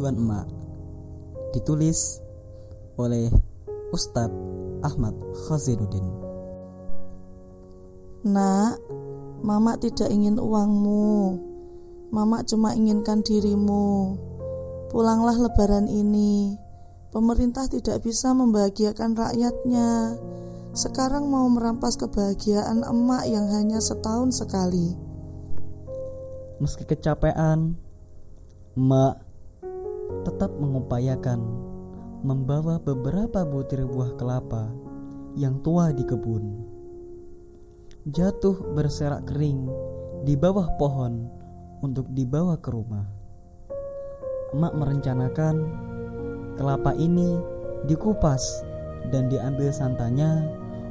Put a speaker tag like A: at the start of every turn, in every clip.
A: Kerinduan Emak Ditulis oleh Ustadz Ahmad Khaziruddin
B: Nak, Mama tidak ingin uangmu. Mama cuma inginkan dirimu. Pulanglah lebaran ini. Pemerintah tidak bisa membahagiakan rakyatnya. Sekarang mau merampas kebahagiaan emak yang hanya setahun sekali.
A: Meski kecapean, Emak tetap mengupayakan membawa beberapa butir buah kelapa yang tua di kebun. Jatuh berserak kering di bawah pohon untuk dibawa ke rumah. Emak merencanakan kelapa ini dikupas dan diambil santannya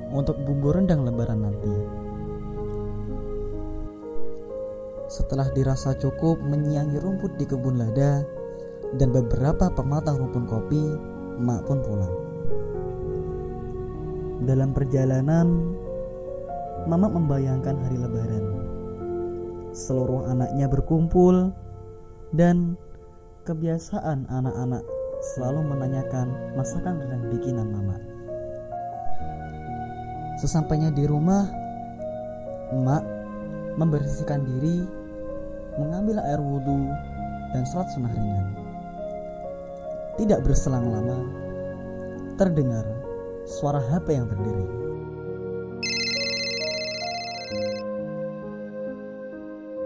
A: untuk bumbu rendang lebaran nanti. Setelah dirasa cukup menyiangi rumput di kebun lada dan beberapa pematang rumpun kopi, emak pun pulang. Dalam perjalanan, Mama membayangkan hari lebaran. Seluruh anaknya berkumpul dan kebiasaan anak-anak selalu menanyakan masakan rendang bikinan Mama. Sesampainya di rumah, Emak membersihkan diri mengambil air wudhu dan sholat sunnah ringan. Tidak berselang lama, terdengar suara HP yang berdiri.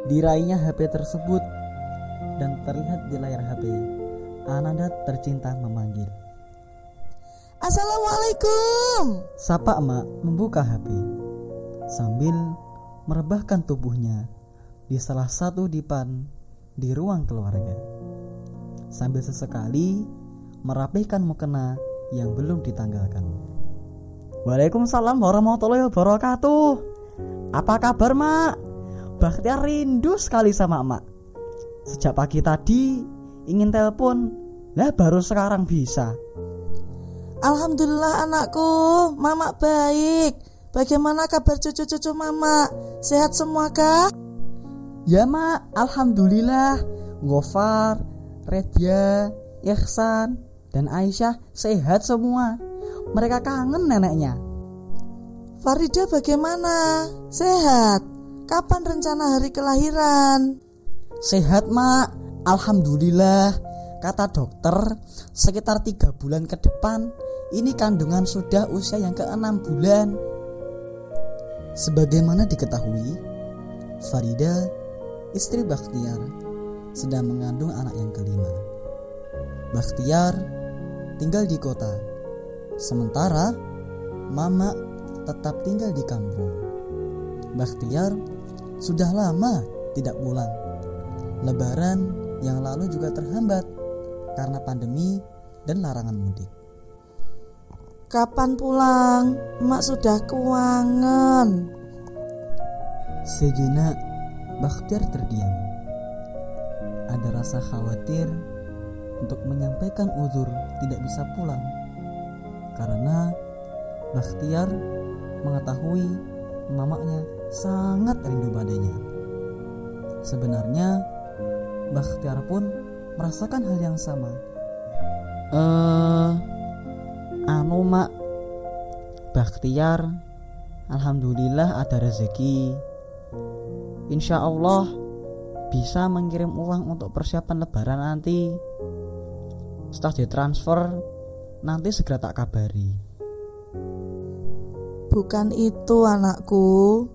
A: Diraihnya HP tersebut dan terlihat di layar HP, Ananda tercinta memanggil.
B: Assalamualaikum
A: Sapa emak membuka HP sambil merebahkan tubuhnya di salah satu dipan di ruang keluarga. Sambil sesekali merapihkan mukena yang belum ditanggalkan. Waalaikumsalam warahmatullahi wabarakatuh. Apa kabar, Mak? Bakhtiar rindu sekali sama Mak. Sejak pagi tadi ingin telepon, lah baru sekarang bisa.
B: Alhamdulillah anakku, Mama baik Bagaimana kabar cucu-cucu Mama? Sehat semua kah?
A: Ya mak, Alhamdulillah Gofar, Redia, Ihsan, dan Aisyah sehat semua Mereka kangen neneknya
B: Farida bagaimana? Sehat? Kapan rencana hari kelahiran?
A: Sehat mak, Alhamdulillah Kata dokter, sekitar tiga bulan ke depan Ini kandungan sudah usia yang ke-6 bulan Sebagaimana diketahui, Farida istri Bakhtiar sedang mengandung anak yang kelima. Bakhtiar tinggal di kota, sementara Mama tetap tinggal di kampung. Bakhtiar sudah lama tidak pulang. Lebaran yang lalu juga terhambat karena pandemi dan larangan mudik.
B: Kapan pulang? Mak sudah keuangan.
A: Sejenak Bakhtiar terdiam. Ada rasa khawatir untuk menyampaikan uzur tidak bisa pulang karena Bakhtiar mengetahui mamanya sangat rindu padanya. Sebenarnya Bakhtiar pun merasakan hal yang sama. Eh, uh, anu mak, Bakhtiar, alhamdulillah ada rezeki insya Allah bisa mengirim uang untuk persiapan lebaran nanti. Setelah ditransfer nanti segera tak kabari.
B: Bukan itu anakku.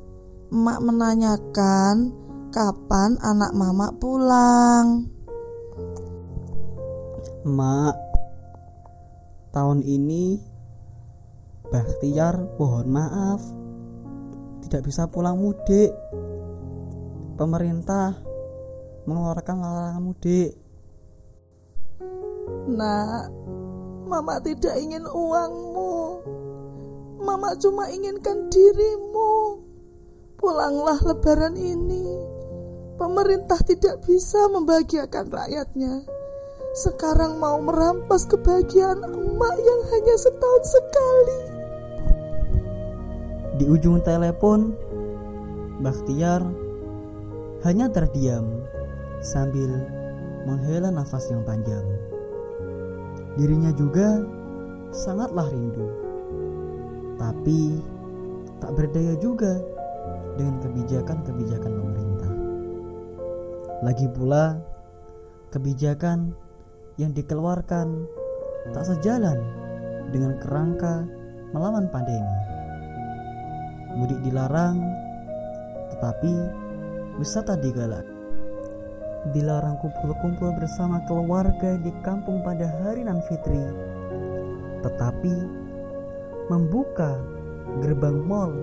B: Emak menanyakan kapan anak mama pulang.
A: Mak tahun ini Bakhtiar mohon maaf. Tidak bisa pulang mudik. Pemerintah mengeluarkan larangan mudik.
B: Nak, Mama tidak ingin uangmu. Mama cuma inginkan dirimu. Pulanglah lebaran ini. Pemerintah tidak bisa membahagiakan rakyatnya. Sekarang mau merampas kebahagiaan emak yang hanya setahun sekali.
A: Di ujung telepon, Bakhtiar hanya terdiam sambil menghela nafas yang panjang. Dirinya juga sangatlah rindu, tapi tak berdaya juga dengan kebijakan-kebijakan pemerintah. Lagi pula, kebijakan yang dikeluarkan tak sejalan dengan kerangka melawan pandemi. Mudik dilarang, tetapi wisata digalak. Dilarang kumpul-kumpul bersama keluarga di kampung pada hari nan fitri, tetapi membuka gerbang mall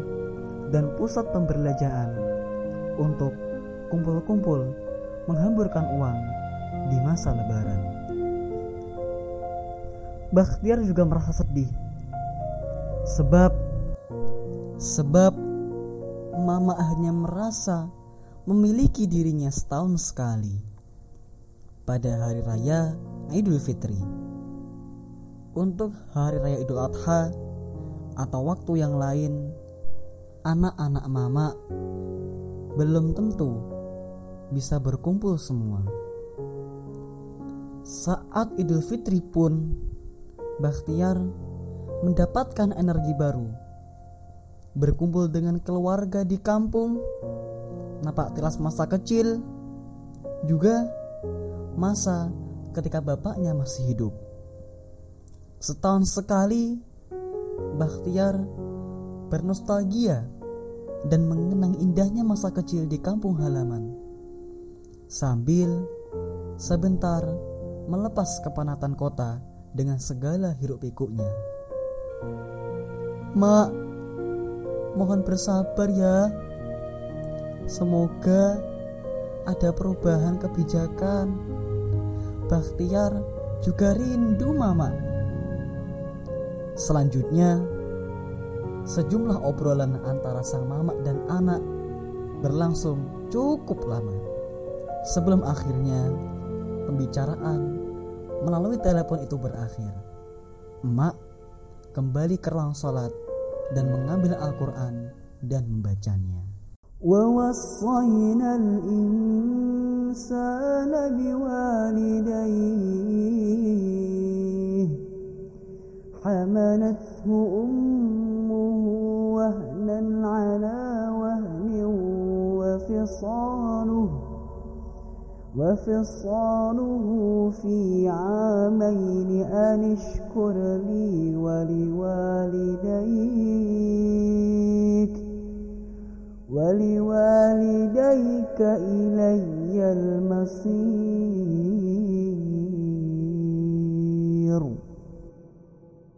A: dan pusat pemberbelanjaan untuk kumpul-kumpul menghamburkan uang di masa lebaran. Bakhtiar juga merasa sedih sebab sebab mama hanya merasa memiliki dirinya setahun sekali pada hari raya Idul Fitri. Untuk hari raya Idul Adha atau waktu yang lain, anak-anak mama belum tentu bisa berkumpul semua. Saat Idul Fitri pun, Bakhtiar mendapatkan energi baru. Berkumpul dengan keluarga di kampung, napak tilas masa kecil, juga masa ketika bapaknya masih hidup. Setahun sekali, Bakhtiar bernostalgia dan mengenang indahnya masa kecil di kampung halaman. Sambil sebentar melepas kepanatan kota dengan segala hiruk pikuknya. Mak, mohon bersabar ya. Semoga ada perubahan kebijakan. Bakhtiar juga rindu mama. Selanjutnya, sejumlah obrolan antara sang mama dan anak berlangsung cukup lama. Sebelum akhirnya pembicaraan melalui telepon itu berakhir. Emak kembali ke ruang sholat dan mengambil Al-Quran dan membacanya. ووصينا الإنسان بوالديه. حملته أمه وهنا على وهن وفصاله وفصاله في عامين أن اشكر لي ولوالديك إلي المصير.